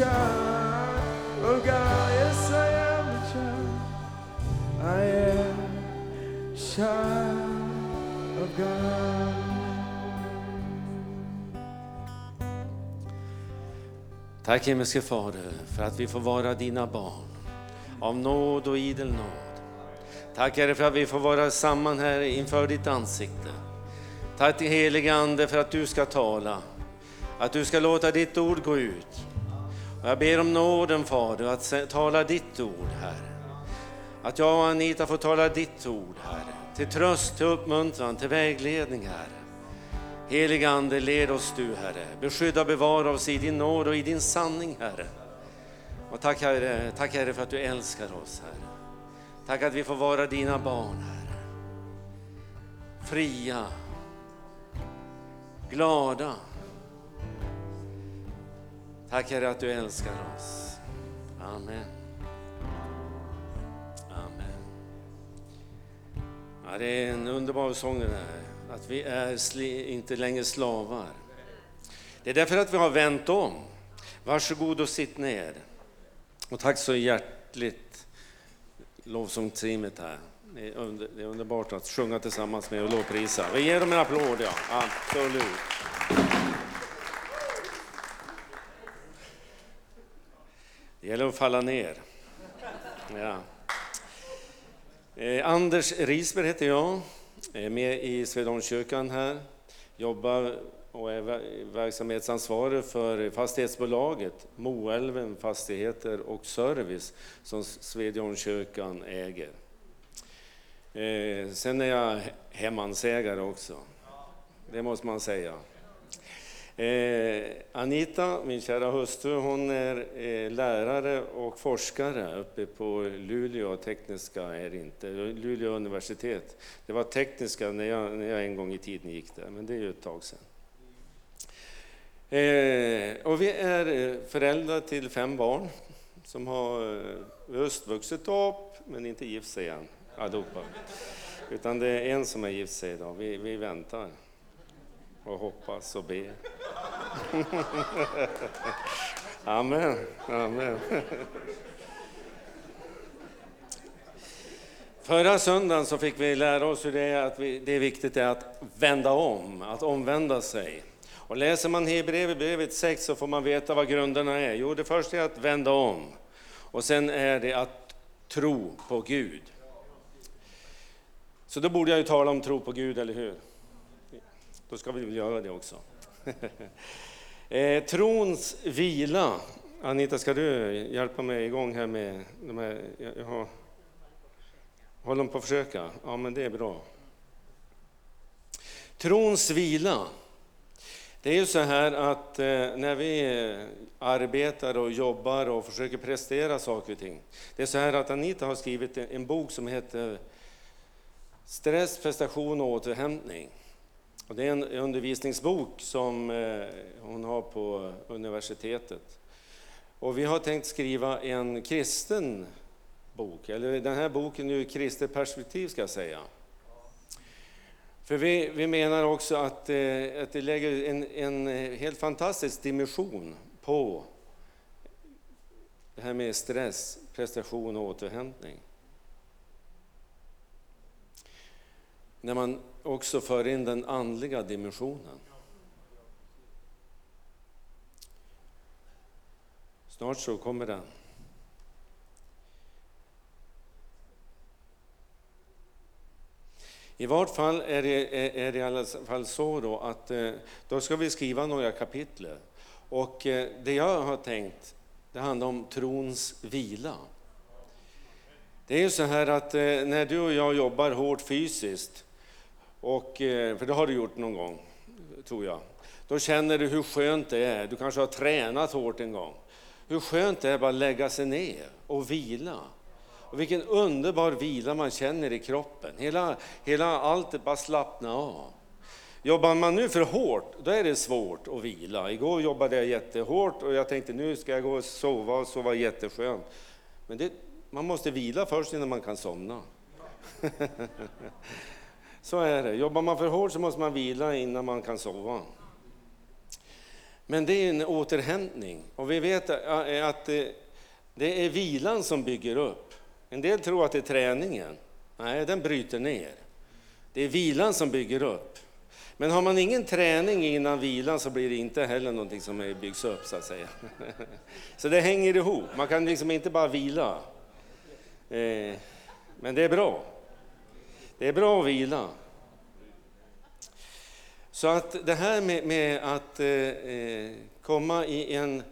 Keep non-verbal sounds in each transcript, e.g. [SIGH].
child Oh God. Yes, I am a child. I am child of God. Tack himmelske Fader för att vi får vara dina barn av nåd och idel nåd. Tack Herre för att vi får vara samman här inför ditt ansikte. Tack till helige Ande för att du ska tala, att du ska låta ditt ord gå ut. Jag ber om nåden Fader att tala ditt ord Herre. Att jag och Anita får tala ditt ord Herre. Till tröst, till uppmuntran, till vägledning Herre. Helige Ande, led oss du Herre. Beskydda och bevara oss i din nåd och i din sanning Herre. Och tack Herre, tack Herre för att du älskar oss Herre. Tack att vi får vara dina barn Herre. Fria, glada. Tack Herre att du älskar oss. Amen. Amen. Ja, det är en underbar sång den här. Att vi är inte längre slavar. Det är därför att vi har vänt om. Varsågod och sitt ner. Och tack så hjärtligt lovsångsteamet här. Det är, under, det är underbart att sjunga tillsammans med och lovprisa. Vi ger dem en applåd, ja. Absolut. Gäller att falla ner. Ja. Eh, Anders Risberg heter jag, är med i Svedalskyrkan här, jobbar och är verksamhetsansvarig för fastighetsbolaget Moälven Fastigheter och Service som Svedalskyrkan äger. Eh, sen är jag hemmansägare också, det måste man säga. Eh, Anita, min kära hustru, hon är eh, lärare och forskare uppe på Luleå tekniska, är inte, Luleå universitet. Det var tekniska när jag, när jag en gång i tiden gick där, men det är ju ett tag sedan. Eh, och vi är eh, föräldrar till fem barn som har eh, just vuxit upp, men inte gift sig än, allihopa. Utan det är en som är gift sig idag, vi, vi väntar och hoppas och ber. [LAUGHS] Amen. Amen. Förra söndagen så fick vi lära oss hur det är, att vi, det är viktigt att vända om, att omvända sig. Och läser man Hebreerbrevet 6 så får man veta vad grunderna är. Jo, det första är att vända om. Och sen är det att tro på Gud. Så då borde jag ju tala om tro på Gud, eller hur? Då ska vi väl göra det också. [LAUGHS] eh, trons vila. Anita, ska du hjälpa mig igång här med de här? Jag, jag har, håller de på att försöka? Ja, men det är bra. Trons vila. Det är ju så här att eh, när vi arbetar och jobbar och försöker prestera saker och ting. Det är så här att Anita har skrivit en, en bok som heter Stress, prestation och återhämtning. Och det är en undervisningsbok som eh, hon har på universitetet. Och vi har tänkt skriva en kristen bok, eller den här boken ur kristet perspektiv ska jag säga. För vi, vi menar också att, eh, att det lägger en, en helt fantastisk dimension på det här med stress, prestation och återhämtning. När man också för in den andliga dimensionen. Snart så kommer den. I vart fall är det, är, det i alla fall så då att eh, då ska vi skriva några kapitel. Och eh, det jag har tänkt, det handlar om trons vila. Det är ju så här att eh, när du och jag jobbar hårt fysiskt, och, eh, för det har du gjort någon gång, tror jag, då känner du hur skönt det är. Du kanske har tränat hårt en gång. Hur skönt det är bara att lägga sig ner och vila. Och vilken underbar vila man känner i kroppen. Hela, hela allt bara slappna av. Jobbar man nu för hårt, då är det svårt att vila. Igår jobbade jag jättehårt och jag tänkte nu ska jag gå och sova och sova jätteskönt. Men det, man måste vila först innan man kan somna. [LAUGHS] Så är det. Jobbar man för hårt så måste man vila innan man kan sova. Men det är en återhämtning. Och vi vet eh, att eh, det är vilan som bygger upp. En del tror att det är träningen. Nej, den bryter ner. Det är vilan som bygger upp. Men har man ingen träning innan vilan så blir det inte heller någonting som byggs upp så att säga. [LAUGHS] Så det hänger ihop. Man kan liksom inte bara vila. Eh, men det är bra. Det är bra att vila. Så att det här med, med att eh, eh, komma i en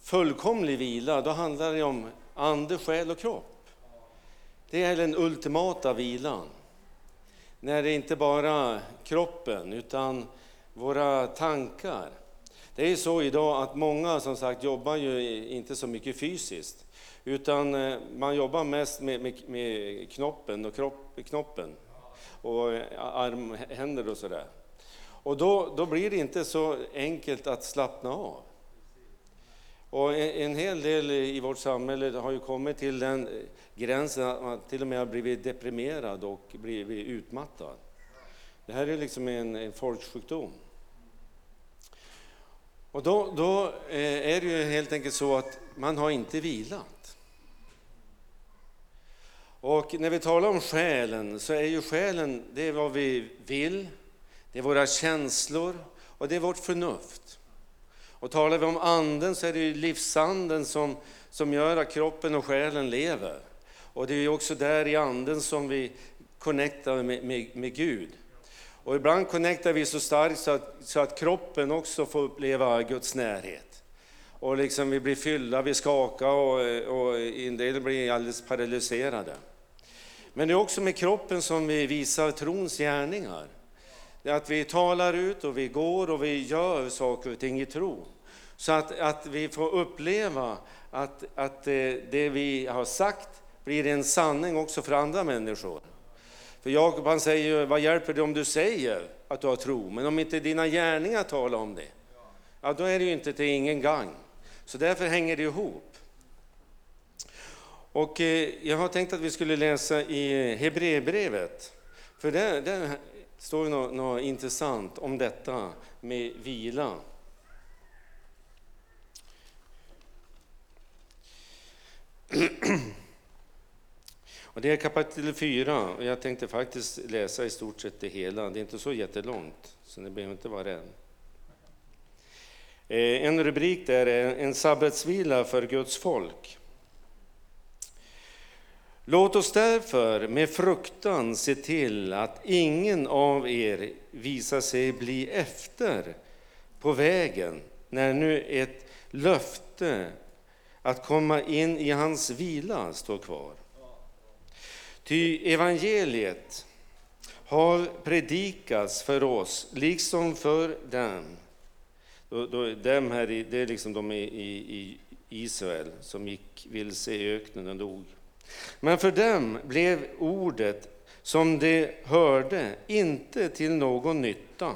fullkomlig vila, då handlar det om ande, själ och kropp. Det är den ultimata vilan. När det inte bara kroppen, utan våra tankar. Det är så idag att många som sagt jobbar ju inte så mycket fysiskt, utan eh, man jobbar mest med, med, med knoppen och kropp, knoppen och eh, arm, händer och sådär. Och då, då blir det inte så enkelt att slappna av. Och en, en hel del i vårt samhälle har ju kommit till den eh, gränsen att man till och med har blivit deprimerad och blivit utmattad. Det här är liksom en, en folksjukdom. Och då, då är det ju helt enkelt så att man har inte vilat. Och när vi talar om själen så är ju själen, det är vad vi vill, det är våra känslor och det är vårt förnuft. Och talar vi om anden så är det ju livsanden som, som gör att kroppen och själen lever. Och det är ju också där i anden som vi connectar med, med, med Gud. Och ibland connectar vi så starkt så att, så att kroppen också får uppleva Guds närhet. Och liksom vi blir fyllda, vi skakar och, och en del blir alldeles paralyserade. Men det är också med kroppen som vi visar trons gärningar. Det är att vi talar ut och vi går och vi gör saker och ting i tro. Så att, att vi får uppleva att, att eh, det vi har sagt blir en sanning också för andra människor. För Jakob han säger ju vad hjälper det om du säger att du har tro, men om inte dina gärningar talar om det, ja då är det ju inte till ingen gang. Så därför hänger det ihop. Och eh, jag har tänkt att vi skulle läsa i Hebreerbrevet, för där, där står något, något intressant om detta med vila. Och det är kapitel 4 och jag tänkte faktiskt läsa i stort sett det hela. Det är inte så jättelångt, så ni behöver inte vara rädd. Eh, en rubrik där är En sabbatsvila för Guds folk. Låt oss därför med fruktan se till att ingen av er visar sig bli efter på vägen när nu ett löfte att komma in i hans vila står kvar. Ty evangeliet har predikats för oss, liksom för dem. Dem här i, det är liksom de i, Israel som gick vilse i öknen och dog. Men för dem blev ordet som de hörde inte till någon nytta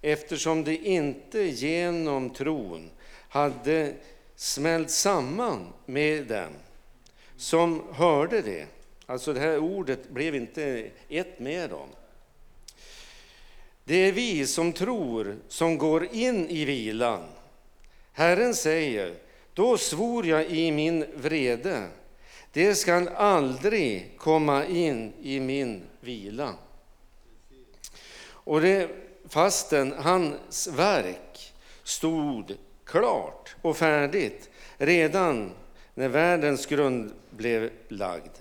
eftersom de inte genom tron hade smält samman med dem som hörde det. Alltså det här ordet blev inte ett med dem. Det är vi som tror som går in i vilan. Herren säger, då svor jag i min vrede, det skall aldrig komma in i min vila. Och det, fastän hans verk stod klart och färdigt redan när världens grund blev lagd.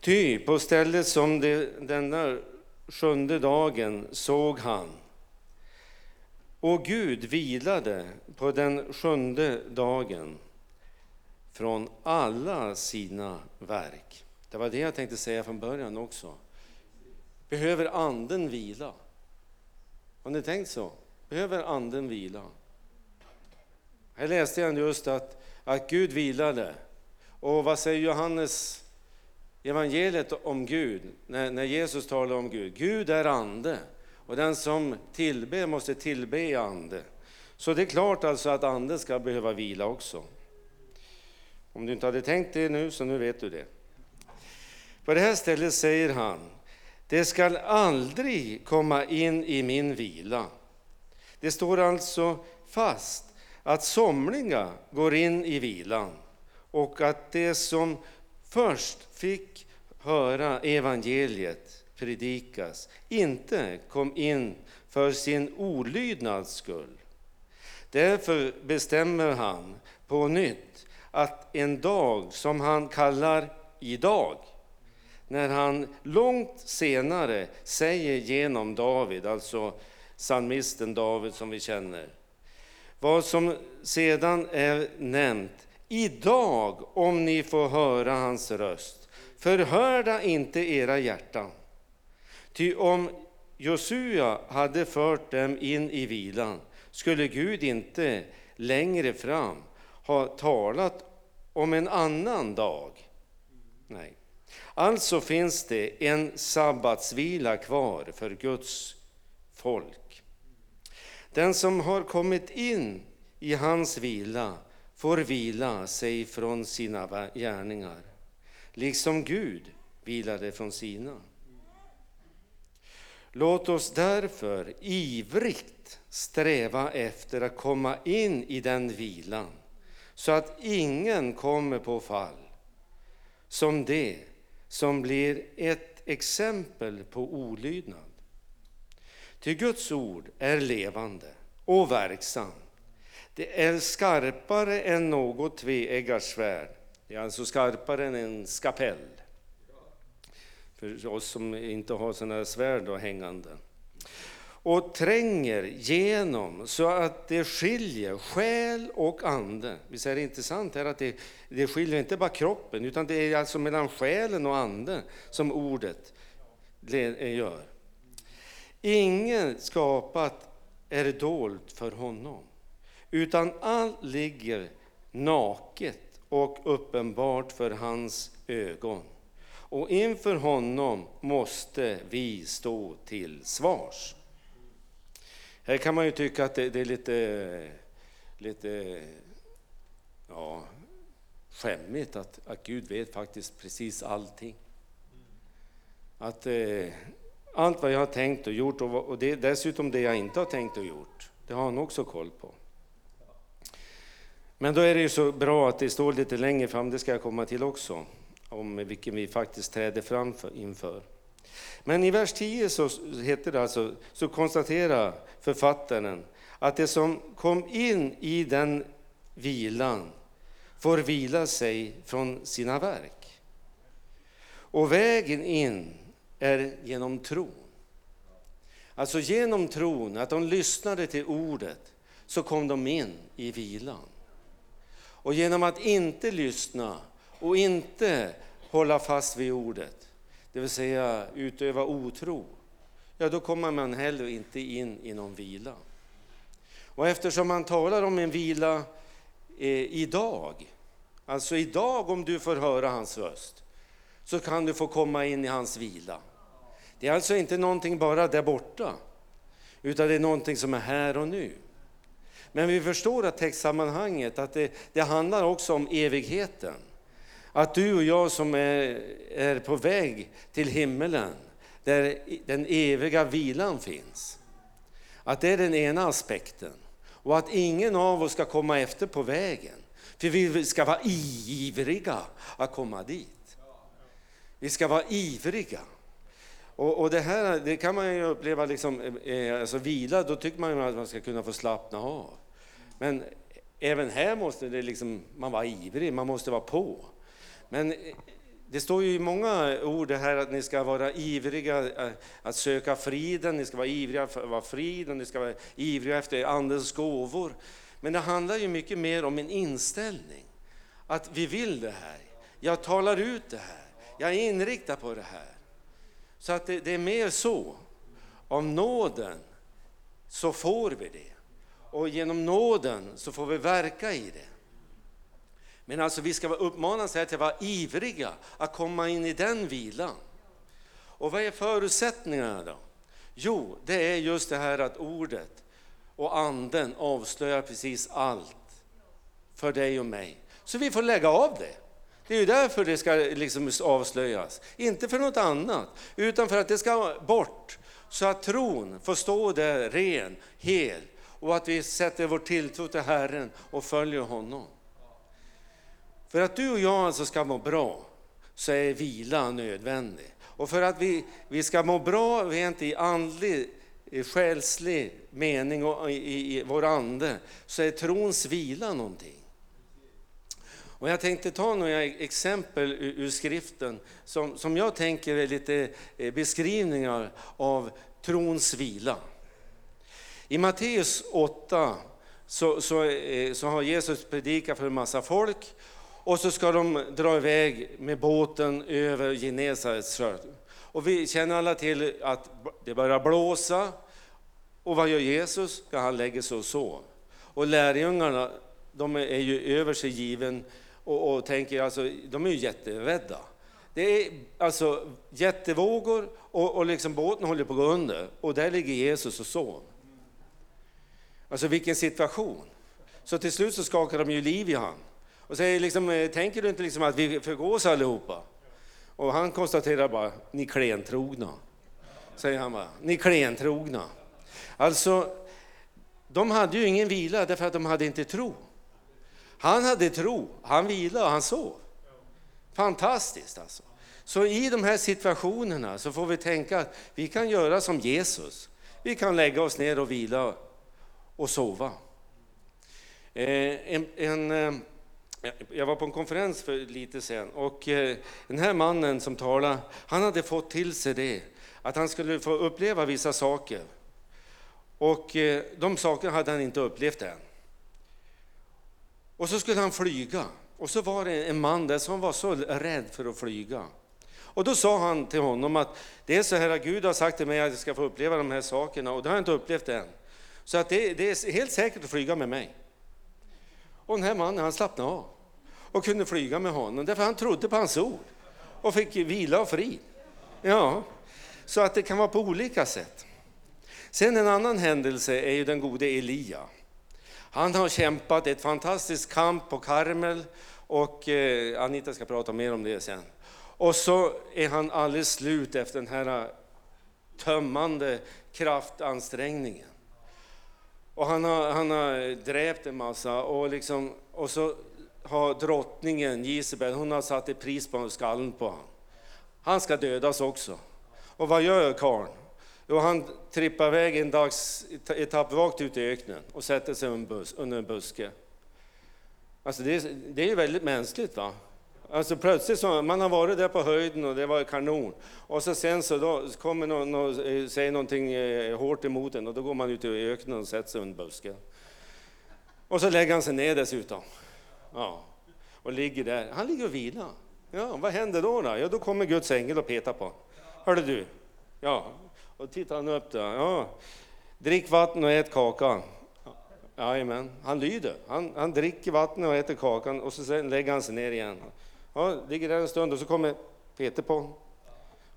Ty på stället som det, denna sjunde dagen såg han och Gud vilade på den sjunde dagen från alla sina verk. Det var det jag tänkte säga från början också. Behöver anden vila? Har ni tänkt så? Behöver anden vila? Här läste jag just att, att Gud vilade. Och vad säger Johannes evangeliet om Gud, när, när Jesus talar om Gud? Gud är ande och den som tillber måste tillbe i ande. Så det är klart alltså att anden ska behöva vila också. Om du inte hade tänkt det nu, så nu vet du det. På det här stället säger han, det skall aldrig komma in i min vila. Det står alltså fast att somliga går in i vilan och att det som först fick höra evangeliet predikas inte kom in för sin olydnads skull. Därför bestämmer han på nytt att en dag som han kallar idag, när han långt senare säger genom David, alltså psalmisten David som vi känner, vad som sedan är nämnt, idag om ni får höra hans röst, förhörda inte era hjärtan. Ty om Josua hade fört dem in i vilan skulle Gud inte längre fram har talat om en annan dag. Nej. Alltså finns det en sabbatsvila kvar för Guds folk. Den som har kommit in i hans vila får vila sig från sina gärningar, liksom Gud vilade från sina. Låt oss därför ivrigt sträva efter att komma in i den vilan så att ingen kommer på fall som det som blir ett exempel på olydnad. Ty Guds ord är levande och verksamt. Det är skarpare än något tveeggat svärd. Det är alltså skarpare än en skapell. För oss som inte har sådana svärd då hängande. Och tränger genom så att det skiljer själ och ande. Visst är det intressant här att det, det skiljer inte bara kroppen utan det är alltså mellan själen och ande som ordet eh, gör. Inget skapat är dolt för honom, utan allt ligger naket och uppenbart för hans ögon. Och inför honom måste vi stå till svars. Här kan man ju tycka att det, det är lite, lite ja, skämmigt att, att Gud vet faktiskt precis allting. Att eh, allt vad jag har tänkt och gjort och, och det, dessutom det jag inte har tänkt och gjort, det har han också koll på. Men då är det ju så bra att det står lite längre fram, det ska jag komma till också, om vilken vi faktiskt träder fram för, inför. Men i vers 10 så heter det alltså, så konstaterar författaren att det som kom in i den vilan får vila sig från sina verk. Och vägen in är genom tron. Alltså genom tron, att de lyssnade till ordet, så kom de in i vilan. Och genom att inte lyssna och inte hålla fast vid ordet, det vill säga utöva otro, ja då kommer man heller inte in i någon vila. Och eftersom man talar om en vila eh, idag, alltså idag om du får höra hans röst, så kan du få komma in i hans vila. Det är alltså inte någonting bara där borta, utan det är någonting som är här och nu. Men vi förstår att textsammanhanget, att det, det handlar också om evigheten. Att du och jag som är, är på väg till himmelen, där den eviga vilan finns. Att det är den ena aspekten. Och att ingen av oss ska komma efter på vägen. För vi ska vara ivriga att komma dit. Vi ska vara ivriga. Och, och det här det kan man ju uppleva, liksom, eh, eh alltså vila, då tycker man att man ska kunna få slappna av. Men även här måste det liksom, man vara ivrig, man måste vara på. Men eh, det står ju i många ord här att ni ska vara ivriga eh, att söka friden, ni ska vara ivriga för att vara frid och ni ska vara ivriga efter andens gåvor. Men det handlar ju mycket mer om en inställning. Att vi vill det här. Jag talar ut det här. Jag är inriktad på det här. Så att det, det är mer så. Av nåden så får vi det. Och genom nåden så får vi verka i det. Men alltså vi ska uppmanas här till att vara ivriga att komma in i den vilan. Och vad är förutsättningarna då? Jo, det är just det här att ordet och anden avslöjar precis allt för dig och mig. Så vi får lägga av det. Det är ju därför det ska liksom avslöjas. Inte för något annat, utan för att det ska bort. Så att tron får stå där ren, hel och att vi sätter vår tilltro till Herren och följer honom. För att du och jag alltså ska må bra så är vila nödvändig. Och för att vi, vi ska må bra rent i andlig, i själslig mening och i, i vår ande så är trons vila någonting. Och jag tänkte ta några exempel ur, skriften som, som jag tänker är lite eh, beskrivningar av trons vila. I Matteus 8 så, så, eh, så har Jesus predikat för en massa folk och så ska de dra iväg med båten över Genesarets sjö. Och vi känner alla till att det börjar blåsa. Och vad gör Jesus? Ja, han lägger sig och sover. Och lärjungarna, de är ju över sig given och, och tänker alltså, de är ju jätterädda. Det är alltså jättevågor och, och liksom båten håller på att gå under och där ligger Jesus och sover. Alltså vilken situation! Så till slut så skakar de ju liv i han. Och säger liksom, eh, tänker du inte liksom att vi förgås allihopa? Och han konstaterar bara, ni klentrogna. Säger han bara, ni klentrogna. Alltså, de hade ju ingen vila därför att de hade inte tro. Han hade tro, han vilade och han sov. Fantastiskt alltså. Så i de här situationerna så får vi tänka att vi kan göra som Jesus. Vi kan lägga oss ner och vila och sova. Eh, en, en, eh, jag var på en konferens för lite sen och eh, den här mannen som talade, han hade fått till sig det, att han skulle få uppleva vissa saker. Och eh, de sakerna hade han inte upplevt än. Och så skulle han flyga. Och så var det en man där som var så rädd för att flyga. Och då sa han till honom att det är så här att Gud har sagt till mig att jag ska få uppleva de här sakerna och det har jag inte upplevt än. Så att det, det är helt säkert att flyga med mig. Och den här mannen han slappnade av och kunde flyga med honom därför han trodde på hans ord och fick vila och frid. Ja, så att det kan vara på olika sätt. Sen en annan händelse är ju den gode Elia. Han har kämpat ett fantastiskt kamp på Karmel och eh, Anita ska prata mer om det sen. Och så är han alldeles slut efter den här eh, tömmande kraftansträngningen. Och han har, han har eh, dräpt en massa och, liksom, och så har drottningen Gisebel, hon har satt ett pris på skallen på honom. Han ska dödas också. Och vad gör karln? Jo, han trippar iväg en dags etapp rakt ut i öknen och sätter sig under en buske. Alltså det, är, det är ju väldigt mänskligt. va? Alltså plötsligt så, man har varit där på höjden och det var kanon. Och så sen så då kommer någon och eh, säger någonting eh, hårt emot en och då går man ut i öknen och sätter sig under busken. Och så lägger han sig ner dessutom. Ja, och ligger där. Han ligger och vilar. Ja, vad händer då? då? Ja, då kommer Guds ängel och petar på Hörde du? Ja, och tittar han upp där. Ja, drick vatten och ät kaka. Jajamän, han lyder. Han, han dricker vatten och äter kakan och så sen lägger han sig ner igen. Ja, ligger där en stund och så kommer Peter på.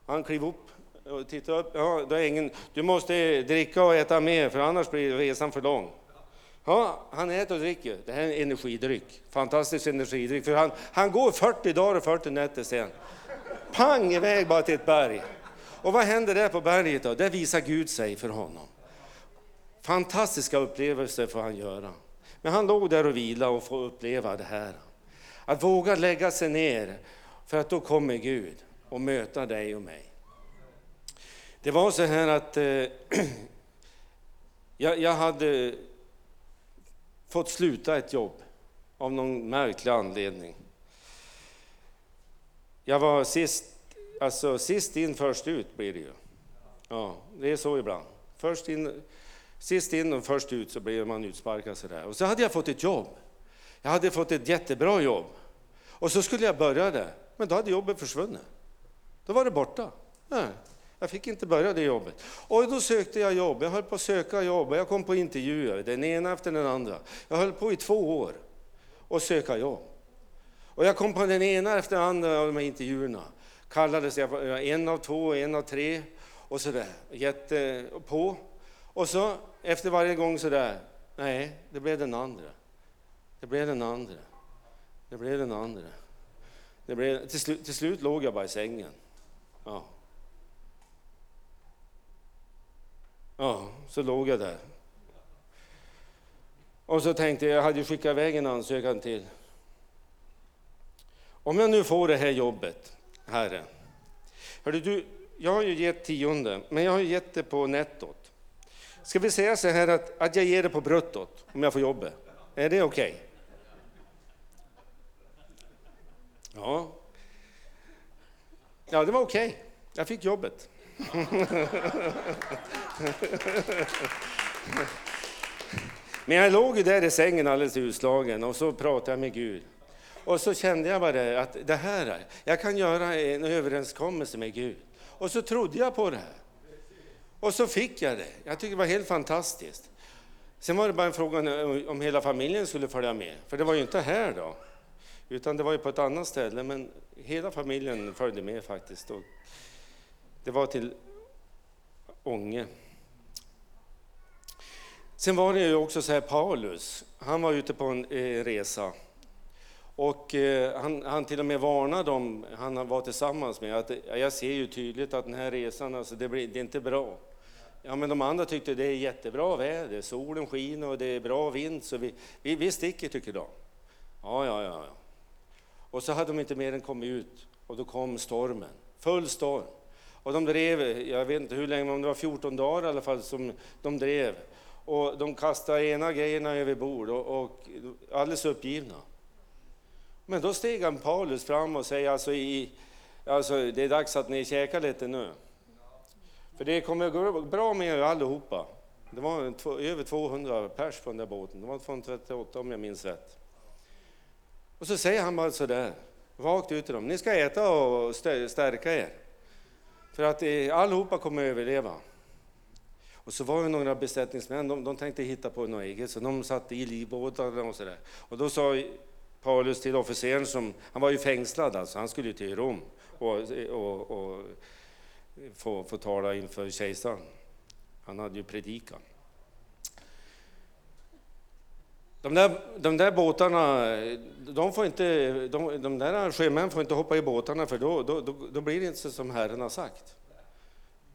Han kliver upp och tittar upp. Ja, då är ingen, du måste dricka och äta mer för annars blir resan för lång. Ja, han äter och dricker. Det här är en energidryck. Fantastisk energidryck. För han, han går 40 dagar och 40 nätter sen. Pang iväg bara till ett berg. Och vad händer där på berget då? Där visar Gud sig för honom. Fantastiska upplevelser får han göra. Men han låg där och vilade och får uppleva det här. Att våga lägga sig ner, för att då kommer Gud och möta dig och mig. Det var så här att eh, [CLEARS THROAT] jag, jag hade fått sluta ett jobb av någon märklig anledning. Jag var sist, alltså sist in först ut blir det ju. Ja, det är så ibland. Först in, sist in och först ut så blir man utsparkad sådär. Och så hade jag fått ett jobb. Jag hade fått ett jättebra jobb. Och så skulle jag börja det, men då hade jobbet försvunnit. Då var det borta. Nej, jag fick inte börja det jobbet. Och då sökte jag jobb, jag höll på att söka jobb, jag kom på intervjuer, den ena efter den andra. Jag höll på i två år och söka jobb. Och jag kom på den ena efter den andra av de här intervjuerna. Kallades jag en av två, en av tre och sådär. Jätte på. Och så efter varje gång sådär, nej, det blev den andra. Det blev den andra. Det blev den andra. Det blev, till, slut, till slut låg jag bara i sängen. Ja. Ja, så låg jag där. Och så tänkte jag, jag hade skickat iväg en ansökan till. Om jag nu får det här jobbet, Herre. Hörde du, jag har ju gett tionde, men jag har ju gett det på nettot. Ska vi säga så här att, att jag ger det på bruttot om jag får jobbet? Är det okej? Okay? Ja. Ja, det var okej. Okay. Jag fick jobbet. [LAUGHS] Men jag låg ju där i sängen alldeles utslagen och så pratade jag med Gud. Och så kände jag bara att det här, jag kan göra en överenskommelse med Gud. Och så trodde jag på det här. Och så fick jag det. Jag tycker det var helt fantastiskt. Sen var det bara en fråga om hela familjen skulle följa med, för det var ju inte här då. Utan det var ju på ett annat ställe, men hela familjen följde med faktiskt. Och det var till Ånge. Sen var det ju också så här, Paulus, han var ute på en eh, resa. Och eh, han, han till och med varnade dem han var tillsammans med att jag ser ju tydligt att den här resan, alltså det, blir, det är inte bra. Ja, men de andra tyckte det är jättebra väder, solen skiner och det är bra vind, så vi, vi, vi sticker tycker de. Ja, ja, ja. Och så hade de inte mer än kommit ut och då kom stormen, full storm. Och de drev, jag vet inte hur länge, men det var 14 dagar i alla fall som de drev. Och de kastade ena grejerna över bord och, och alldeles uppgivna. Men då steg han Paulus fram och säger alltså, i, alltså det är dags att ni käkar lite nu. För det kommer gå bra med er allihopa. Det var två, över 200 pers på den där båten. Det var 238 om jag minns rätt. Och så säger han bara sådär, rakt ut till dem. Ni ska äta och stärka er. För att eh, allihopa kommer att överleva. Och så var det några besättningsmän, de, de tänkte hitta på något eget, så de satte i livbåtarna och sådär. Och då sa Paulus till officeren, som, han var ju fängslad alltså, han skulle ju till Rom och, och, och få, få tala inför kejsaren. Han hade ju predikat. De där, de där båtarna, de, får inte, de, de där sjömännen får inte hoppa i båtarna för då, då, då, då blir det inte som Herren har sagt.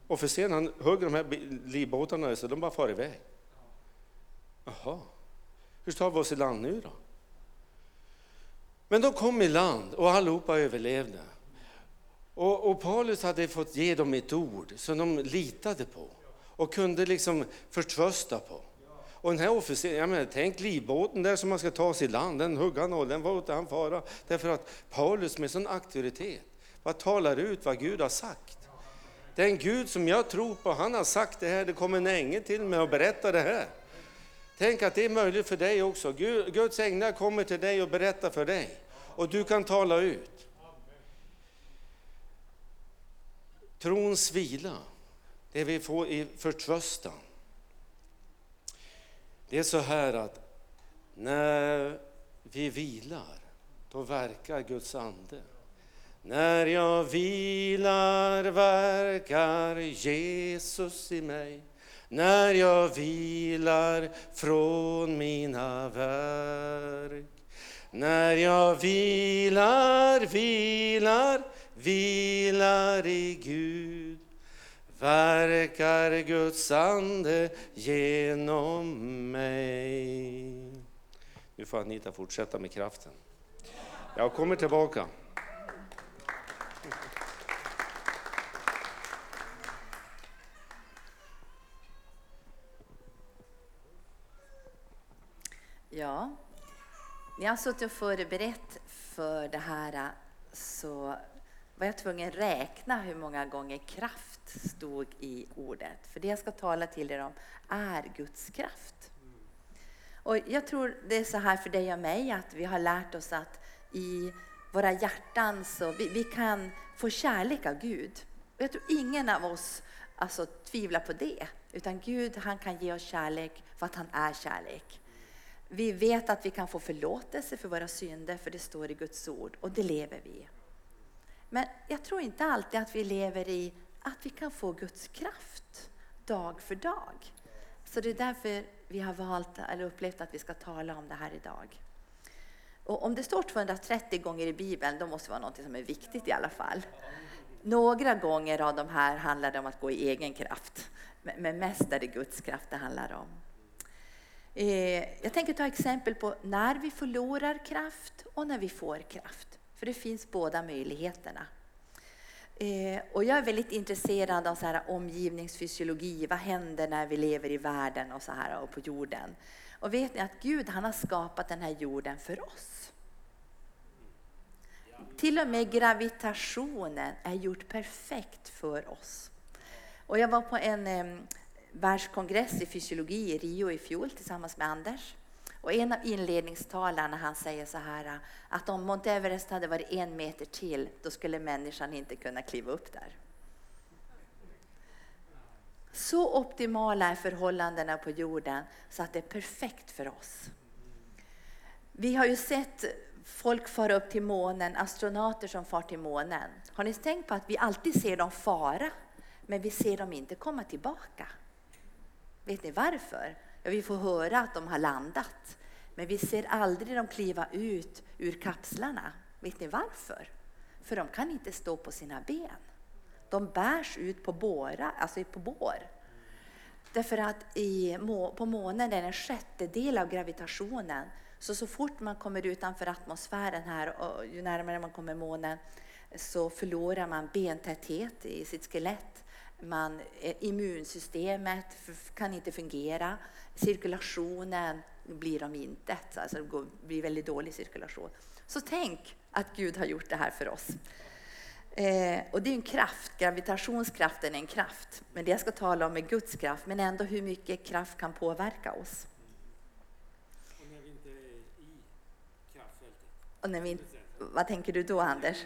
Officeren han hugger de här livbåtarna så de bara far iväg. Jaha, hur tar vi oss i land nu då? Men de kom i land och allihopa överlevde. Och, och, Paulus hade fått ge dem ett ord som de litade på och kunde liksom förtrösta på. Och den här officeren, jag menar, tänk livbåten där som man ska ta sig i land, den hugga han och den var han fara. Därför att Paulus med sån auktoritet, vad talar ut vad Gud har sagt. Den Gud som jag tror på, han har sagt det här, det kommer en ängel till mig och berättar det här. Tänk att det är möjligt för dig också. Guds änglar kommer till dig och berättar för dig. Och du kan tala ut. Trons vila, det vi får i förtröstan. Det är så här att när vi vilar, då verkar Guds ande. När jag vilar verkar Jesus i mig. När jag vilar från mina verk. När jag vilar, vilar, vilar i Gud verkar Guds ande genom mig. Nu får Anita fortsätta med kraften. Jag kommer tillbaka. Ja, när jag suttit och förberett för det här så var jag tvungen att räkna hur många gånger kraft stod i ordet. För det jag ska tala till er om är Guds kraft. Och jag tror det är så här för dig och mig att vi har lärt oss att i våra hjärtan så vi, vi kan få kärlek av Gud. Och jag tror ingen av oss alltså, tvivlar på det. Utan Gud han kan ge oss kärlek för att han är kärlek. Vi vet att vi kan få förlåtelse för våra synder, för det står i Guds ord, och det lever vi men jag tror inte alltid att vi lever i att vi kan få Guds kraft dag för dag. Så det är därför vi har valt, eller upplevt att vi ska tala om det här idag. Och om det står 230 gånger i Bibeln, då måste det vara något som är viktigt i alla fall. Några gånger av de här handlar det om att gå i egen kraft, men mest är det Guds kraft det handlar om. Eh, jag tänker ta exempel på när vi förlorar kraft och när vi får kraft, för det finns båda möjligheterna. Eh, och jag är väldigt intresserad av så här omgivningsfysiologi. Vad händer när vi lever i världen och så här och på jorden? Och vet ni att Gud han har skapat den här jorden för oss. Till och med gravitationen är gjort perfekt för oss. Och jag var på en eh, världskongress i fysiologi i Rio i fjol tillsammans med Anders. Och en av inledningstalarna han säger så här att om Mount Everest hade varit en meter till, då skulle människan inte kunna kliva upp där. Så optimala är förhållandena på jorden så att det är perfekt för oss. Vi har ju sett folk fara upp till månen, astronauter som far till månen. Har ni tänkt på att vi alltid ser dem fara, men vi ser dem inte komma tillbaka? Vet ni varför? Ja, vi får höra att de har landat, men vi ser aldrig dem kliva ut ur kapslarna. Vet ni varför? För de kan inte stå på sina ben. De bärs ut på, båra, alltså på bår. Därför att i, på månen är det en sjättedel av gravitationen. Så så fort man kommer utanför atmosfären här och ju närmare man kommer månen så förlorar man bentäthet i sitt skelett. Man, eh, immunsystemet kan inte fungera. Cirkulationen blir om intet, alltså det blir väldigt dålig cirkulation. Så tänk att Gud har gjort det här för oss. Eh, och det är en kraft, gravitationskraften är en kraft. Men det jag ska tala om är Guds kraft, men ändå hur mycket kraft kan påverka oss. Och när vi inte är i kraftfältet? Och när vi, vad tänker du då, Anders?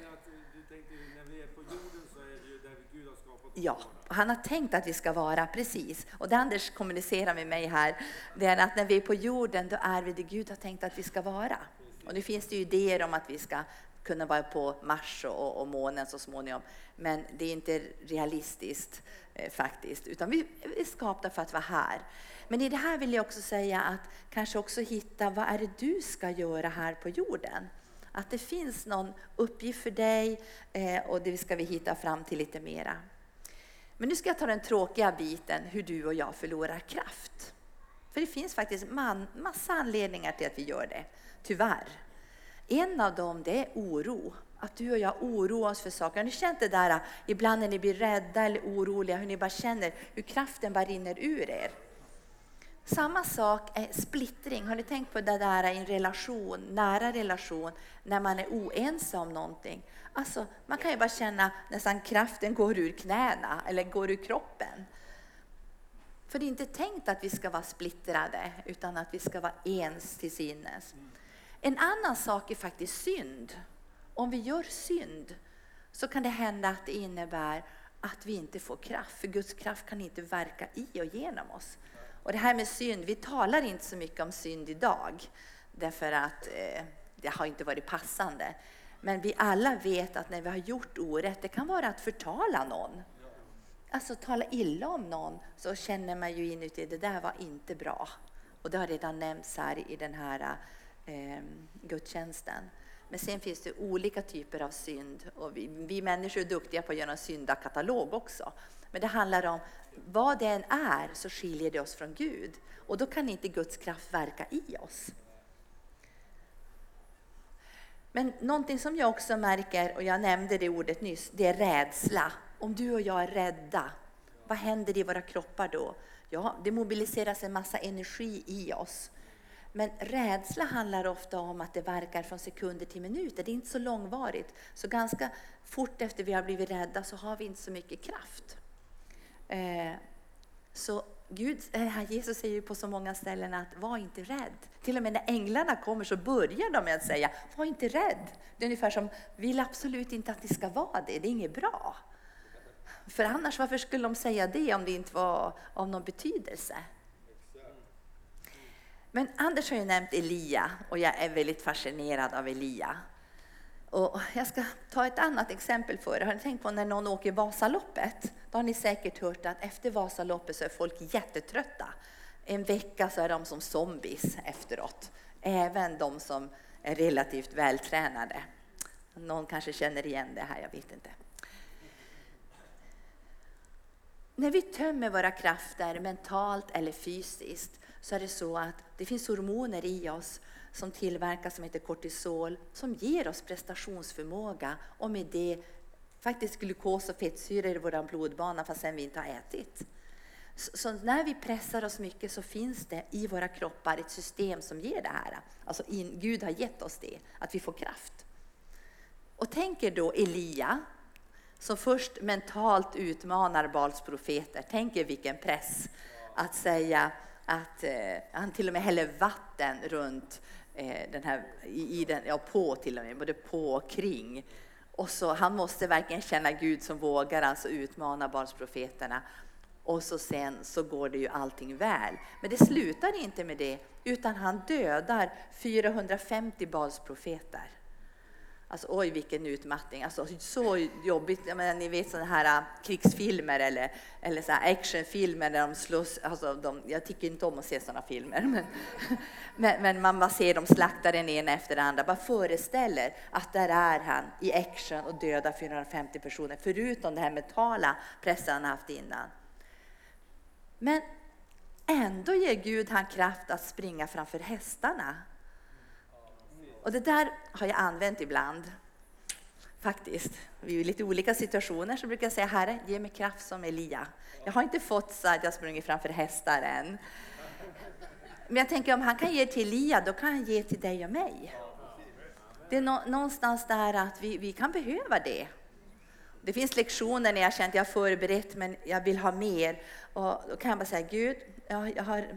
Du tänkte, när vi är på jorden så är det ju där Gud har skapat Ja, han har tänkt att vi ska vara precis. Och det Anders kommunicerar med mig här, det är att när vi är på jorden, då är vi det Gud har tänkt att vi ska vara. Och nu finns det ju idéer om att vi ska kunna vara på Mars och, och månen så småningom. Men det är inte realistiskt eh, faktiskt, utan vi är skapta för att vara här. Men i det här vill jag också säga att kanske också hitta vad är det du ska göra här på jorden? Att det finns någon uppgift för dig eh, och det ska vi hitta fram till lite mera. Men nu ska jag ta den tråkiga biten, hur du och jag förlorar kraft. För det finns faktiskt man, massa anledningar till att vi gör det, tyvärr. En av dem det är oro. Att du och jag oroar oss för saker. Har ni känt det där ah, ibland när ni blir rädda eller oroliga, hur ni bara känner hur kraften bara rinner ur er? Samma sak är splittring. Har ni tänkt på det där i en relation, nära relation, när man är oense om någonting? Alltså, man kan ju bara känna nästan kraften går ur knäna eller går ur kroppen. För det är inte tänkt att vi ska vara splittrade, utan att vi ska vara ens till sinnes. En annan sak är faktiskt synd. Om vi gör synd så kan det hända att det innebär att vi inte får kraft, för Guds kraft kan inte verka i och genom oss. Och det här med synd, vi talar inte så mycket om synd idag, därför att eh, det har inte varit passande. Men vi alla vet att när vi har gjort orätt, det kan vara att förtala någon. Alltså tala illa om någon, så känner man ju inuti, det där var inte bra. Och det har redan nämnts här i den här eh, gudstjänsten. Men sen finns det olika typer av synd och vi, vi människor är duktiga på att göra en syndakatalog också. Men det handlar om vad det än är så skiljer det oss från Gud och då kan inte Guds kraft verka i oss. Men någonting som jag också märker, och jag nämnde det ordet nyss, det är rädsla. Om du och jag är rädda, vad händer i våra kroppar då? Ja, det mobiliseras en massa energi i oss. Men rädsla handlar ofta om att det verkar från sekunder till minuter. Det är inte så långvarigt. Så ganska fort efter vi har blivit rädda så har vi inte så mycket kraft. Eh, så Gud, eh, Jesus säger på så många ställen att var inte rädd. Till och med när änglarna kommer så börjar de med att säga var inte rädd. Det är ungefär som, vill absolut inte att ni ska vara det, det är inget bra. För annars, varför skulle de säga det om det inte var av någon betydelse? Men Anders har ju nämnt Elia och jag är väldigt fascinerad av Elia. Och jag ska ta ett annat exempel för er. Har ni tänkt på när någon åker Vasaloppet? Då har ni säkert hört att efter Vasaloppet så är folk jättetrötta. En vecka så är de som zombies efteråt. även de som är relativt vältränade. Någon kanske känner igen det här, jag vet inte. När vi tömmer våra krafter mentalt eller fysiskt så är det så att det finns hormoner i oss som tillverkas som heter kortisol som ger oss prestationsförmåga och med det faktiskt glukos och fettsyror i vår blodbana fastän vi inte har ätit. Så, så, när vi pressar oss mycket så finns det i våra kroppar ett system som ger det här. Alltså in, Gud har gett oss det, att vi får kraft. Och tänk er då Elia som först mentalt utmanar Bals profeter. Tänk er vilken press att säga att eh, han till och med häller vatten runt eh, den här, i, i den, ja, på till och med, både på och kring. Och så, han måste verkligen känna Gud som vågar alltså utmana barnsprofeterna. Och så sen så går det ju allting väl. Men det slutar inte med det, utan han dödar 450 barnsprofeter. Alltså oj vilken utmattning, alltså, så jobbigt. Jag menar, ni vet sådana här äh, krigsfilmer eller, eller så actionfilmer där de slåss. Alltså, de, jag tycker inte om att se sådana filmer. [LAUGHS] Men, men, men, man bara ser dem slakta den ena efter den andra. Bara föreställer att där är han i action och dödar 450 personer. Förutom den här mentala pressen han haft innan. Men ändå ger Gud han kraft att springa framför hästarna. Och det där har jag använt ibland. Faktiskt. I lite olika situationer så brukar jag säga Herre, ge mig kraft som Elia. Jag har inte fått så att jag sprungit framför hästar än. Men jag tänker om han kan ge till Elia, då kan han ge till dig och mig. Det är någonstans där att vi, vi kan behöva det. Det finns lektioner när jag känner att jag har förberett men jag vill ha mer. Och då kan jag bara säga Gud, jag, jag har,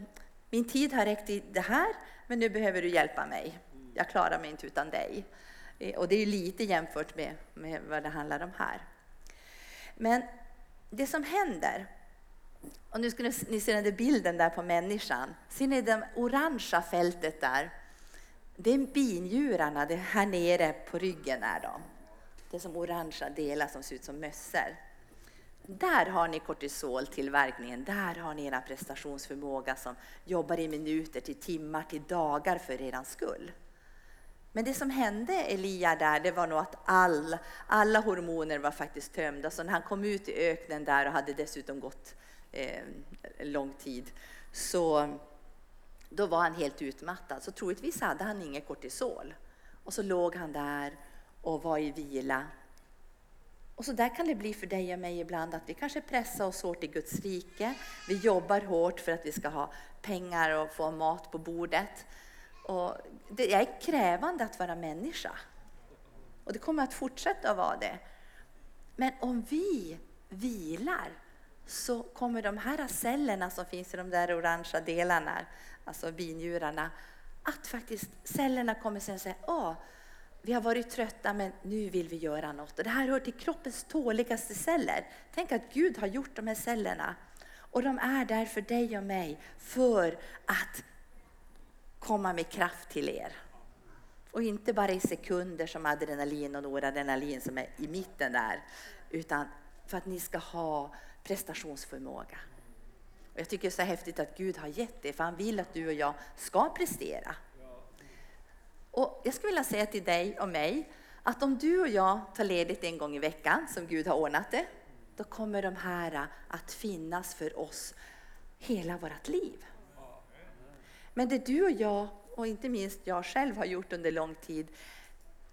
min tid har räckt i det här men nu behöver du hjälpa mig jag klarar mig inte utan dig. Eh, och det är lite jämfört med, med vad det handlar om här. Men det som händer, och nu ska ni, ni se den där bilden där på människan. Ser ni det orangea fältet där? Det är binjurarna, det här nere på ryggen är de. Det är som orangea delar som ser ut som mössor. Där har ni kortisoltillverkningen, där har ni er prestationsförmåga som jobbar i minuter, till timmar, till dagar för er skull. Men det som hände Elia där, det var nog att all, alla hormoner var faktiskt tömda. Så när han kom ut i öknen där och hade dessutom gått eh, lång tid, så då var han helt utmattad. Så troligtvis hade han inget kortisol. Och så låg han där och var i vila. Och så där kan det bli för dig och mig ibland, att vi kanske pressar oss hårt i Guds rike. Vi jobbar hårt för att vi ska ha pengar och få mat på bordet. Och det är krävande att vara människa. Och det kommer att fortsätta att vara det. Men om vi vilar så kommer de här cellerna som finns i de där orangea delarna, alltså binjurarna, att faktiskt cellerna kommer sen säga Åh, vi har varit trötta men nu vill vi göra något. Och det här hör till kroppens tåligaste celler. Tänk att Gud har gjort de här cellerna. Och de är där för dig och mig för att komma med kraft till er. Och inte bara i sekunder som adrenalin och noradrenalin som är i mitten där, utan för att ni ska ha prestationsförmåga. Och jag tycker det är så häftigt att Gud har gett det, för han vill att du och jag ska prestera. Och jag skulle vilja säga till dig och mig att om du och jag tar ledigt en gång i veckan, som Gud har ordnat det, då kommer de här att finnas för oss hela vårt liv. Men det du och jag, och inte minst jag själv har gjort under lång tid,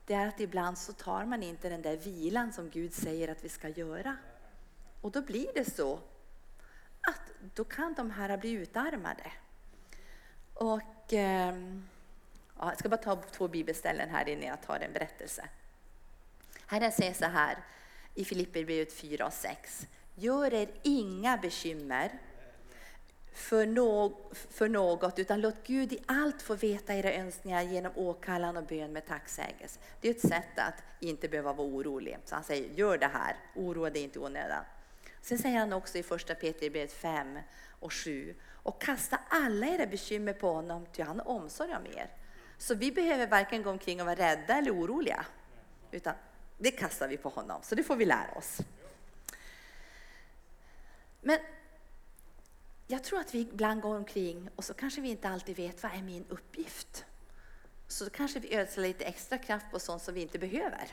det är att ibland så tar man inte den där vilan som Gud säger att vi ska göra. Och då blir det så att då kan de här bli utarmade. Och, eh, ja, jag ska bara ta två bibelställen här innan jag tar en berättelse. Herren säger så här i Filipperbrevet 4 och 6. Gör er inga bekymmer för, no för något, utan låt Gud i allt få veta era önskningar genom åkallan och bön med tacksägelse. Det är ett sätt att inte behöva vara orolig. Så han säger, gör det här, oroa dig inte i onödan. Sen säger han också i första Petrusbrevet 5 och 7, och kasta alla era bekymmer på honom, ty han har omsorg om er. Så vi behöver varken gå omkring och vara rädda eller oroliga, utan det kastar vi på honom. Så det får vi lära oss. Men jag tror att vi ibland går omkring och så kanske vi inte alltid vet vad är min uppgift. så kanske vi ödslar lite extra kraft på sånt som vi inte behöver.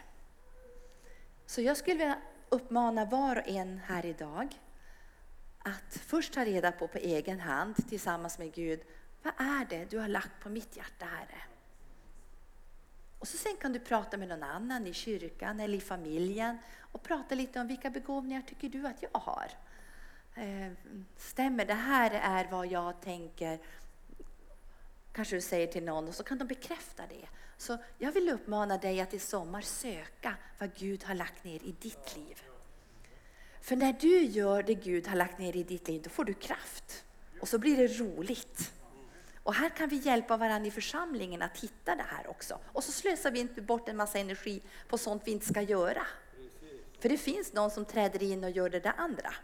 Så jag skulle vilja uppmana var och en här idag att först ta reda på på egen hand tillsammans med Gud, vad är det du har lagt på mitt hjärta, Herre? Och så sen kan du prata med någon annan i kyrkan eller i familjen och prata lite om vilka begåvningar tycker du att jag har? Eh, stämmer det här är vad jag tänker? Kanske du säger till någon och så kan de bekräfta det. Så jag vill uppmana dig att i sommar söka vad Gud har lagt ner i ditt liv. För när du gör det Gud har lagt ner i ditt liv, då får du kraft. Och så blir det roligt. Och här kan vi hjälpa varandra i församlingen att hitta det här också. Och så slösar vi inte bort en massa energi på sånt vi inte ska göra. För det finns någon som träder in och gör det där andra.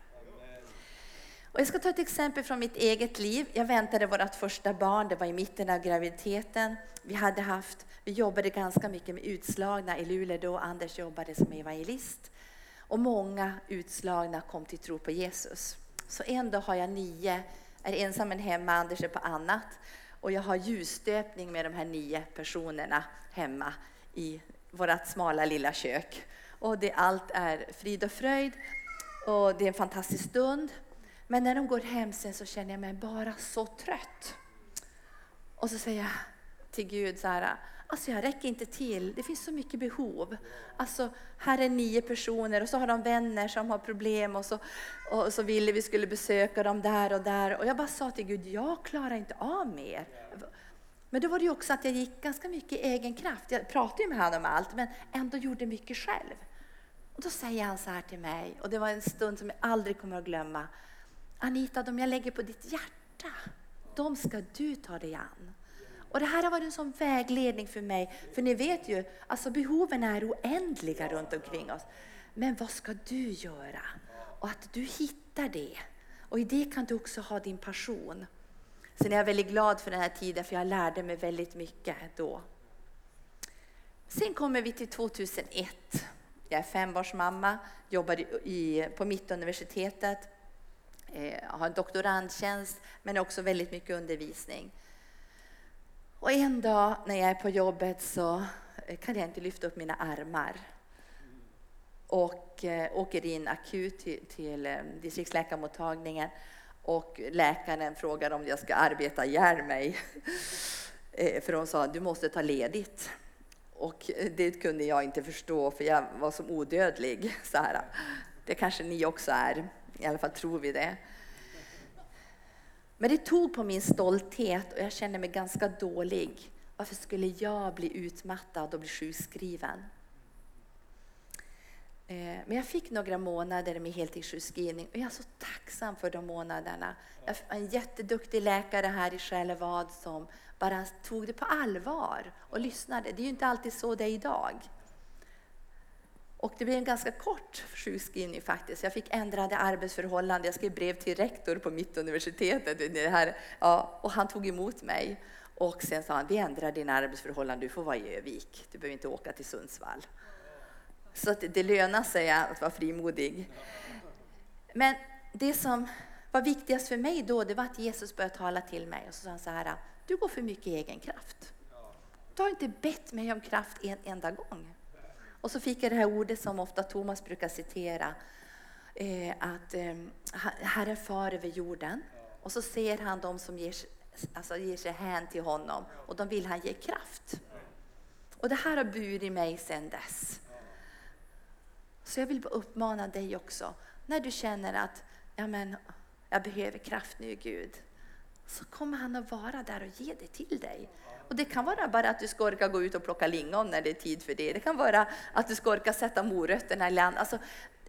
Och jag ska ta ett exempel från mitt eget liv. Jag väntade vårt första barn, det var i mitten av graviditeten. Vi, hade haft, vi jobbade ganska mycket med utslagna i Luleå då, Anders jobbade som evangelist. Och många utslagna kom till tro på Jesus. Så en dag har jag nio, är ensam hemma, Anders är på annat. Och jag har ljusstöpning med de här nio personerna hemma i vårt smala lilla kök. Och det, allt är frid och fröjd och det är en fantastisk stund. Men när de går hem sen så känner jag mig bara så trött. Och så säger jag till Gud så här, alltså jag räcker inte till, det finns så mycket behov. Alltså här är nio personer och så har de vänner som har problem och så, och så ville vi skulle besöka dem där och där. Och jag bara sa till Gud, jag klarar inte av mer. Men då var det ju också att jag gick ganska mycket i egen kraft. Jag pratade ju med honom om allt, men ändå gjorde mycket själv. Och då säger han så här till mig, och det var en stund som jag aldrig kommer att glömma. Anita, de jag lägger på ditt hjärta, de ska du ta dig an. Och det här har varit en sån vägledning för mig, för ni vet ju, alltså behoven är oändliga runt omkring oss. Men vad ska du göra? Och att du hittar det. Och i det kan du också ha din passion. Sen är jag väldigt glad för den här tiden, för jag lärde mig väldigt mycket då. Sen kommer vi till 2001. Jag är fembarnsmamma, jobbar i, på Mittuniversitetet, Eh, har en doktorandtjänst, men också väldigt mycket undervisning. Och en dag när jag är på jobbet så eh, kan jag inte lyfta upp mina armar. Och eh, åker in akut till, till eh, distriktsläkarmottagningen och läkaren frågar om jag ska arbeta ihjäl mig. [LAUGHS] Eh, för hon sa du måste ta ledigt. Och eh, det kunde jag inte förstå för jag var som odödlig. [LAUGHS] Så här. Det kanske ni också är, i alla fall tror vi det. Men det tog på min stolthet och jag kände mig ganska dålig. Varför skulle jag bli utmattad och bli sjukskriven? Eh, men jag fick några månader med heltidssjukskrivning och jag är så tacksam för de månaderna. Jag har en jätteduktig läkare här i Själevad som bara tog det på allvar och lyssnade. Det är ju inte alltid så det är idag. Och det blev en ganska kort sjukskrivning faktiskt. Jag fick ändrade arbetsförhållanden. Jag skrev brev till rektor på Mittuniversitetet. Det här, ja, och han tog emot mig. Och sen sa han, vi ändrar dina arbetsförhållanden, du får vara i Övik. Du behöver inte åka till Sundsvall. Så det, det lönar sig att vara frimodig. Men det som var viktigast för mig då, det var att Jesus började tala till mig. Och så sa han så här, du går för mycket i egen kraft. Du har inte bett mig om kraft en enda gång. Och så fick jag det här ordet som ofta Thomas brukar citera. Eh, att eh, Herren far över jorden och så ser han de som ger, alltså ger sig hän till honom och de vill han ge kraft. Och det här har burit mig sedan dess. Så jag vill bara uppmana dig också, när du känner att ja, men, jag behöver kraft nu Gud, så kommer han att vara där och ge det till dig. Och det kan vara bara att du ska orka gå ut och plocka lingon när det är tid för det. Det kan vara att du ska orka sätta morötterna i land. Alltså,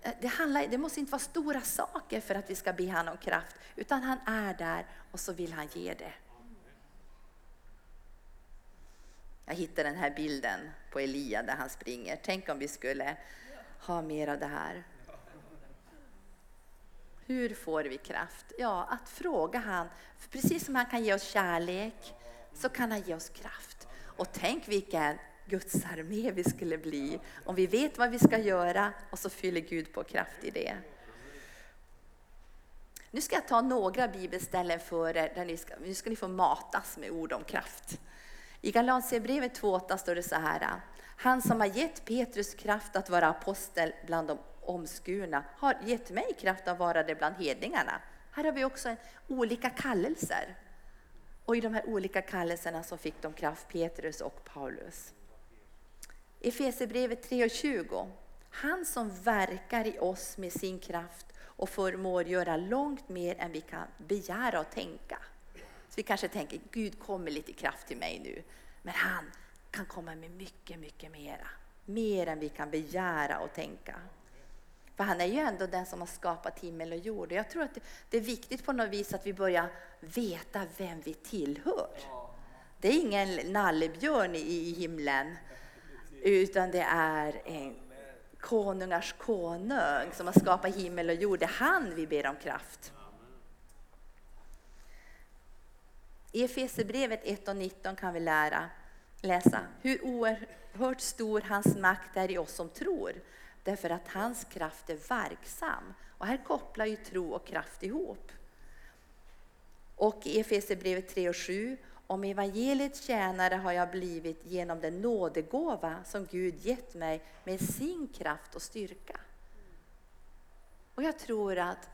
eh, det, handlar, det måste inte vara stora saker för att vi ska be honom om kraft, utan han är där och så vill han ge det. Jag hittade den här bilden på Elia där han springer. Tänk om vi skulle ha mer av det här. Hur får vi kraft? Ja, att fråga han. För precis som han kan ge oss kärlek så kan han ge oss kraft. Och tänk vilken Guds armé vi skulle bli om vi vet vad vi ska göra och så fyller Gud på kraft i det. Nu ska jag ta några bibelställen för er, där ni ska, nu ska ni få matas med ord om kraft. I Galatierbrevet 2.8 står det så här. Han som har gett Petrus kraft att vara apostel bland de omskurna har gett mig kraft att vara det bland hedningarna. Här har vi också olika kallelser. Och i de här olika kallelserna så fick de kraft Petrus och Paulus. Efesierbrevet 3.20. Han som verkar i oss med sin kraft och förmår göra långt mer än vi kan begära och tänka. Så vi kanske tänker, Gud kommer lite kraft till mig nu. Men han kan komma med mycket, mycket mera. Mer än vi kan begära och tänka. För han är ju ändå den som har skapat himmel och jord. Jag tror att det är viktigt på något vis att vi börjar veta vem vi tillhör. Det är ingen nallebjörn i himlen, utan det är en konungars konung som har skapat himmel och jord. Det är han vi ber om kraft. I Efesierbrevet 1 och 19 kan vi lära, läsa hur oerhört stor hans makt är i oss som tror. Därför att hans kraft är verksam. Och här kopplar ju tro och kraft ihop. Och i Efesierbrevet 3 och 7 om evangeliets tjänare har jag blivit genom den nådegåva som Gud gett mig med sin kraft och styrka. Och jag tror att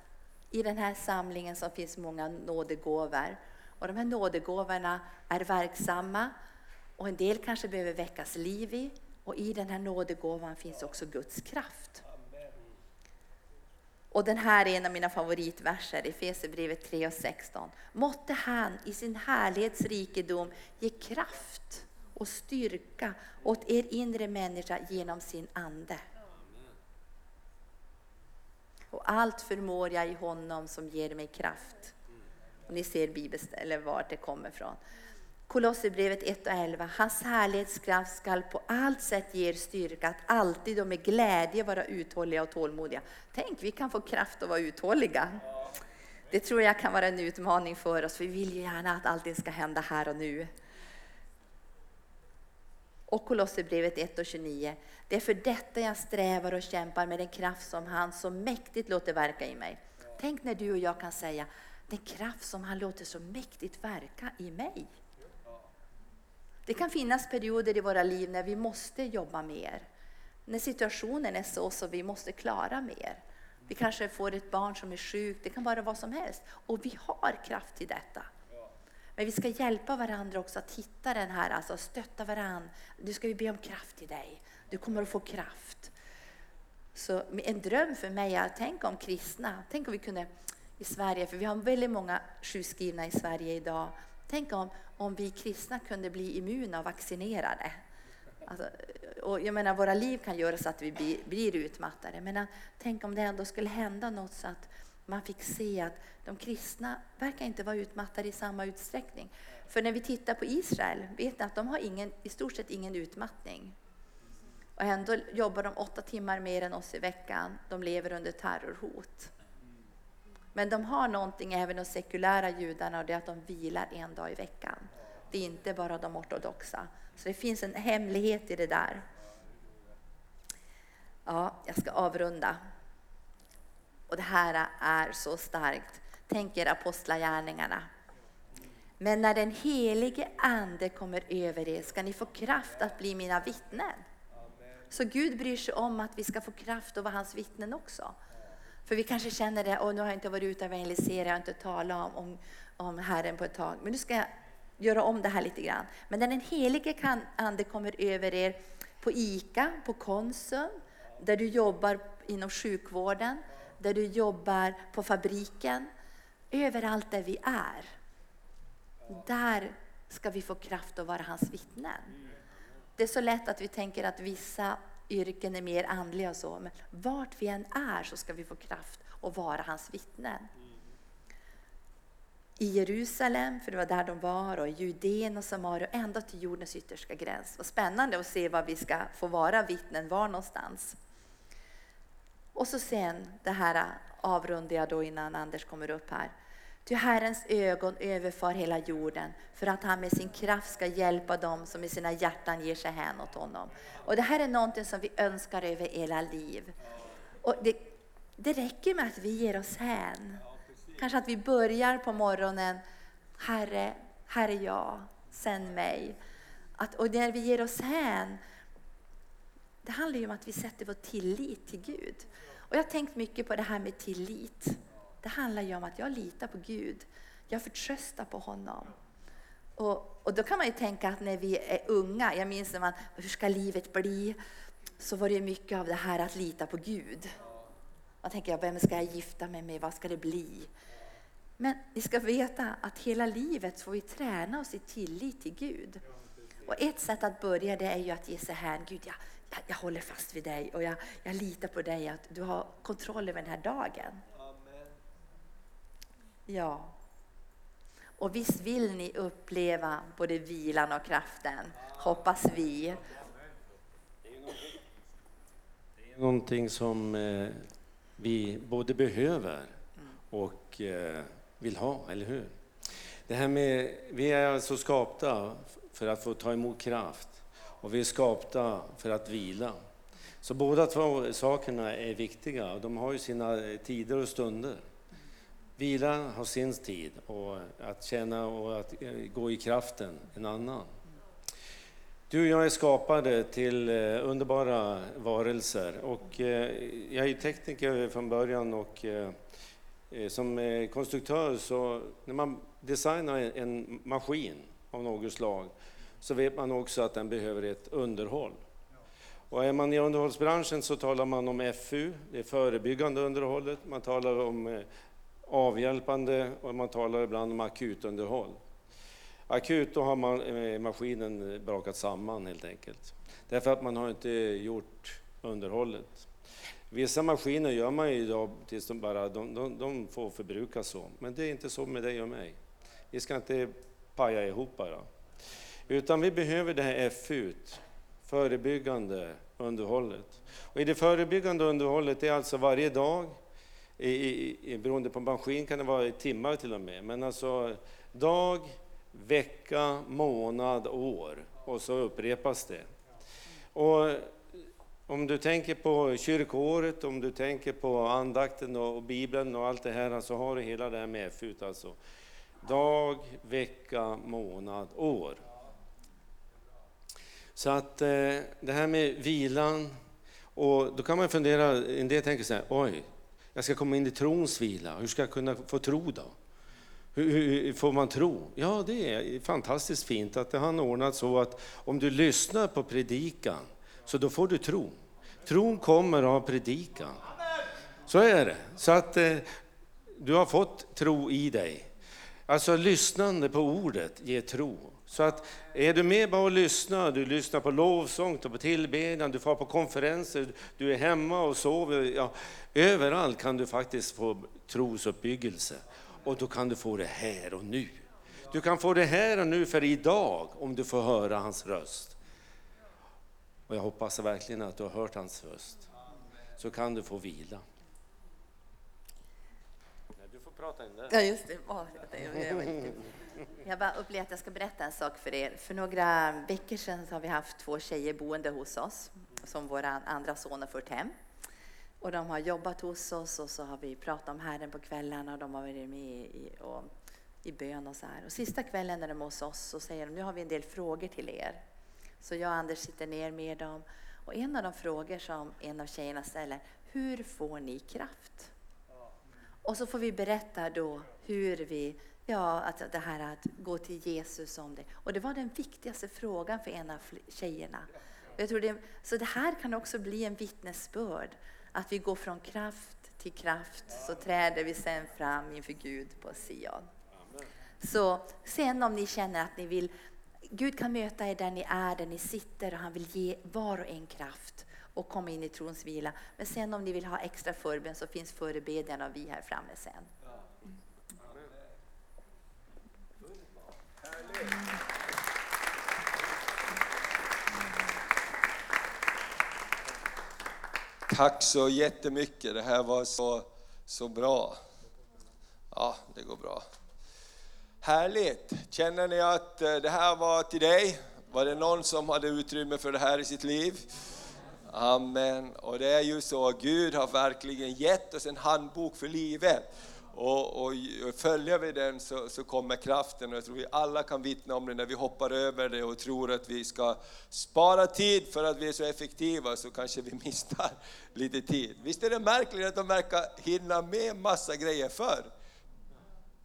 i den här samlingen som finns många nådegåvor. Och de här nådegåvorna är verksamma och en del kanske behöver väckas liv i. Och i den här nådegåvan finns också Guds kraft. Och den här är en av mina favoritverser, i Efesierbrevet 3 och 16. Måtte han i sin härlighetsrikedom ge kraft och styrka åt er inre människa genom sin ande. Och allt förmår jag i honom som ger mig kraft. Och ni ser bibelst eller vart det kommer ifrån. Kolosserbrevet 1 och 11. Hans härlighetskraft skall på allt sätt ge er styrka att alltid och med glädje vara uthålliga och tålmodiga. Tänk, vi kan få kraft att vara uthålliga. Det tror jag kan vara en utmaning för oss, för vi vill ju gärna att allting ska hända här och nu. Och Kolosserbrevet 1 och 29. Det är för detta jag strävar och kämpar med den kraft som han så mäktigt låter verka i mig. Tänk när du och jag kan säga, den kraft som han låter så mäktigt verka i mig. Det kan finnas perioder i våra liv när vi måste jobba mer. När situationen är så så vi måste klara mer. Vi kanske får ett barn som är sjukt, det kan vara vad som helst. Och vi har kraft till detta. Men vi ska hjälpa varandra också att hitta den här, alltså stötta varandra. Nu ska vi be om kraft till dig. Du kommer att få kraft. Så en dröm för mig är, tänk om kristna, tänk om vi kunde i Sverige, för vi har väldigt många sjukskrivna i Sverige idag. Tänk om, om vi kristna kunde bli immuna och vaccinerade. Alltså, och jag menar, våra liv kan göra så att vi blir, blir utmattade, men äh, tänk om det ändå skulle hända något så att man fick se att de kristna verkar inte vara utmattade i samma utsträckning. För när vi tittar på Israel, vet ni att de har ingen, i stort sett ingen utmattning. Och ändå jobbar de åtta timmar mer än oss i veckan. De lever under terrorhot. Men de har någonting, även de sekulära judarna, och det är att de vilar en dag i veckan. Det är inte bara de ortodoxa. Så det finns en hemlighet i det där. Ja, jag ska avrunda. Och det här är så starkt. Tänk er apostlagärningarna. Men när den helige Ande kommer över er ska ni få kraft att bli mina vittnen. Så Gud bryr sig om att vi ska få kraft att vara hans vittnen också. För vi kanske känner det, och nu har jag inte varit ute och evangeliserat, jag har inte talat om, om, om Herren på ett tag. Men nu ska jag göra om det här lite grann. Men när den helige Ande kommer över er på ICA, på Konsum, där du jobbar inom sjukvården, där du jobbar på fabriken, överallt där vi är. Där ska vi få kraft att vara hans vittnen. Det är så lätt att vi tänker att vissa yrken är mer andliga och så, men vart vi än är så ska vi få kraft att vara hans vittnen. I Jerusalem, för det var där de var, och i Judeen och Samaria, ända till jordens yttersta gräns. Vad spännande att se var vi ska få vara vittnen, var någonstans. Och så sen, det här avrundar jag då innan Anders kommer upp här. Ty Herrens ögon överfar hela jorden för att han med sin kraft ska hjälpa dem som i sina hjärtan ger sig hän åt honom. Och det här är någonting som vi önskar över hela liv. Och det, det räcker med att vi ger oss hän. Kanske att vi börjar på morgonen, Herre, här är jag, sänd mig. Att, och när vi ger oss hän, det handlar ju om att vi sätter vår tillit till Gud. Och jag har tänkt mycket på det här med tillit. Det handlar ju om att jag litar på Gud. Jag förtröstar på honom. Och, och då kan man ju tänka att när vi är unga, jag minns när man, hur ska livet bli? Så var det mycket av det här att lita på Gud. Man tänker, vem ska jag gifta mig med? Vad ska det bli? Men ni ska veta att hela livet får vi träna oss i tillit till Gud. Och ett sätt att börja det är ju att ge sig hän. Gud, jag, jag, jag håller fast vid dig och jag, jag litar på dig att du har kontroll över den här dagen. Ja. Och visst vill ni uppleva både vilan och kraften, hoppas vi. Det är någonting som eh, vi både behöver och eh, vill ha, eller hur? Det här med, vi är alltså skapta för att få ta emot kraft och vi är skapta för att vila. Så båda två sakerna är viktiga de har ju sina tider och stunder. Vila har sin tid och att känna och att eh, gå i kraften en annan. Du och jag är skapade till eh, underbara varelser och eh, jag är tekniker från början och som konstruktör så när man designar en maskin av något slag så vet man också att den behöver ett underhåll. Och är man i underhållsbranschen så talar man om FU, det förebyggande underhållet, man talar om avhjälpande och man talar ibland om akutunderhåll. Akut, då har man eh, maskinen brakat samman helt enkelt. Därför att man har inte gjort underhållet. Vissa maskiner gör man ju idag tills de bara de, de, de får förbrukas så. Men det är inte så med dig och mig. Vi ska inte paja ihop bara. Utan vi behöver det här FU, förebyggande underhållet. Och I det förebyggande underhållet är alltså varje dag, i, i, beroende på maskin kan det vara i timmar till och med, men alltså dag, vecka, månad, år och så upprepas det. Och om du tänker på kyrkoåret, om du tänker på andakten och Bibeln och allt det här så har du hela det här med FUT alltså. Dag, vecka, månad, år. Så att eh, det här med vilan, och då kan man fundera, en del tänker så här, oj, jag ska komma in i trons vila, hur ska jag kunna få tro då? Hur, hur, får man tro? Ja, det är fantastiskt fint att det har ordnat så att om du lyssnar på predikan, så då får du tro. Tron kommer av predikan. Så är det. Så att eh, du har fått tro i dig. Alltså lyssnande på ordet ger tro. Så att är du med bara och lyssnar, du lyssnar på lovsång, på tillbedjan, du får på konferenser, du är hemma och sover. Ja, överallt kan du faktiskt få trosuppbyggelse. Och då kan du få det här och nu. Du kan få det här och nu för idag om du får höra hans röst. Och jag hoppas verkligen att du har hört hans röst. Så kan du få vila. Du får prata in där. Ja, just det. Jag bara upplevde att jag ska berätta en sak för er. För några veckor sedan har vi haft två tjejer boende hos oss som våra andra son har fört hem. Och de har jobbat hos oss och så har vi pratat om Herren på kvällarna och de har varit med i, och, i bön och så här. Och sista kvällen när de är hos oss så säger de, nu har vi en del frågor till er. Så jag och Anders sitter ner med dem. Och en av de frågor som en av tjejerna ställer, hur får ni kraft? Och så får vi berätta då hur vi, ja, alltså det här att gå till Jesus om det. Och det var den viktigaste frågan för en av tjejerna. Jag tror det, så det här kan också bli en vittnesbörd att vi går från kraft till kraft, så träder vi sen fram inför Gud på Sion. Så sen om ni känner att ni vill, Gud kan möta er där ni är, där ni sitter och han vill ge var och en kraft och komma in i trons vila. Men sen om ni vill ha extra förbön så finns förebedjan och vi här framme sen. Tack så jättemycket. Det här var så, så bra. Ja, det går bra. Härligt! Känner ni att eh, det här var till dig? Var det någon som hade utrymme för det här i sitt liv? Amen. Och det är ju så, Gud har verkligen gett oss en handbok för livet. Och, och följer vi den så, så kommer kraften och jag tror vi alla kan vittna om det när vi hoppar över det och tror att vi ska spara tid för att vi är så effektiva så kanske vi [LAUGHS] missar lite tid. Visst är det märkligt att de verkar hinna med massa grejer förr?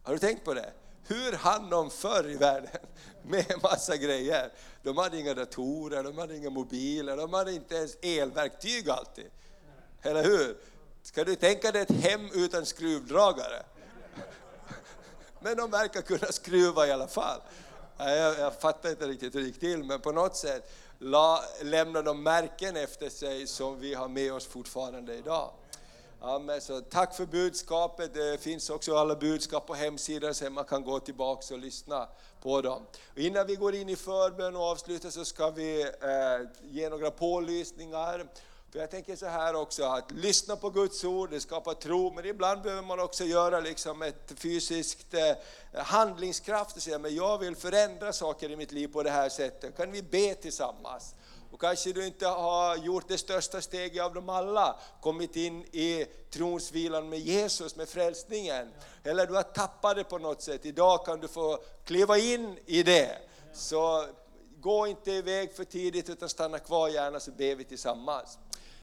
Har du tänkt på det? Hur hann de förr i världen [LAUGHS] med massa grejer? De hade inga datorer, de hade inga mobiler, de hade inte ens elverktyg alltid. Eller hur? Ska du tänka dig ett hem utan skruvdragare? Men de verkar kunna skruva i alla fall. Jag, jag fattar inte riktigt hur det gick till, men på något sätt la, lämnar de märken efter sig som vi har med oss fortfarande idag. Amen. Så tack för budskapet. Det finns också alla budskap på hemsidan så man kan gå tillbaka och lyssna på dem. Och innan vi går in i förbön och avslutar så ska vi eh, ge några pålysningar. För jag tänker så här också, att lyssna på Guds ord, det skapar tro, men ibland behöver man också göra liksom ett fysiskt eh, handlingskraft och säga, men jag vill förändra saker i mitt liv på det här sättet. Kan vi be tillsammans? Och kanske du inte har gjort det största steget av dem alla, kommit in i trons vilan med Jesus, med frälsningen. Eller du har tappat det på något sätt, idag kan du få kliva in i det. Så gå inte iväg för tidigt utan stanna kvar gärna så ber vi tillsammans.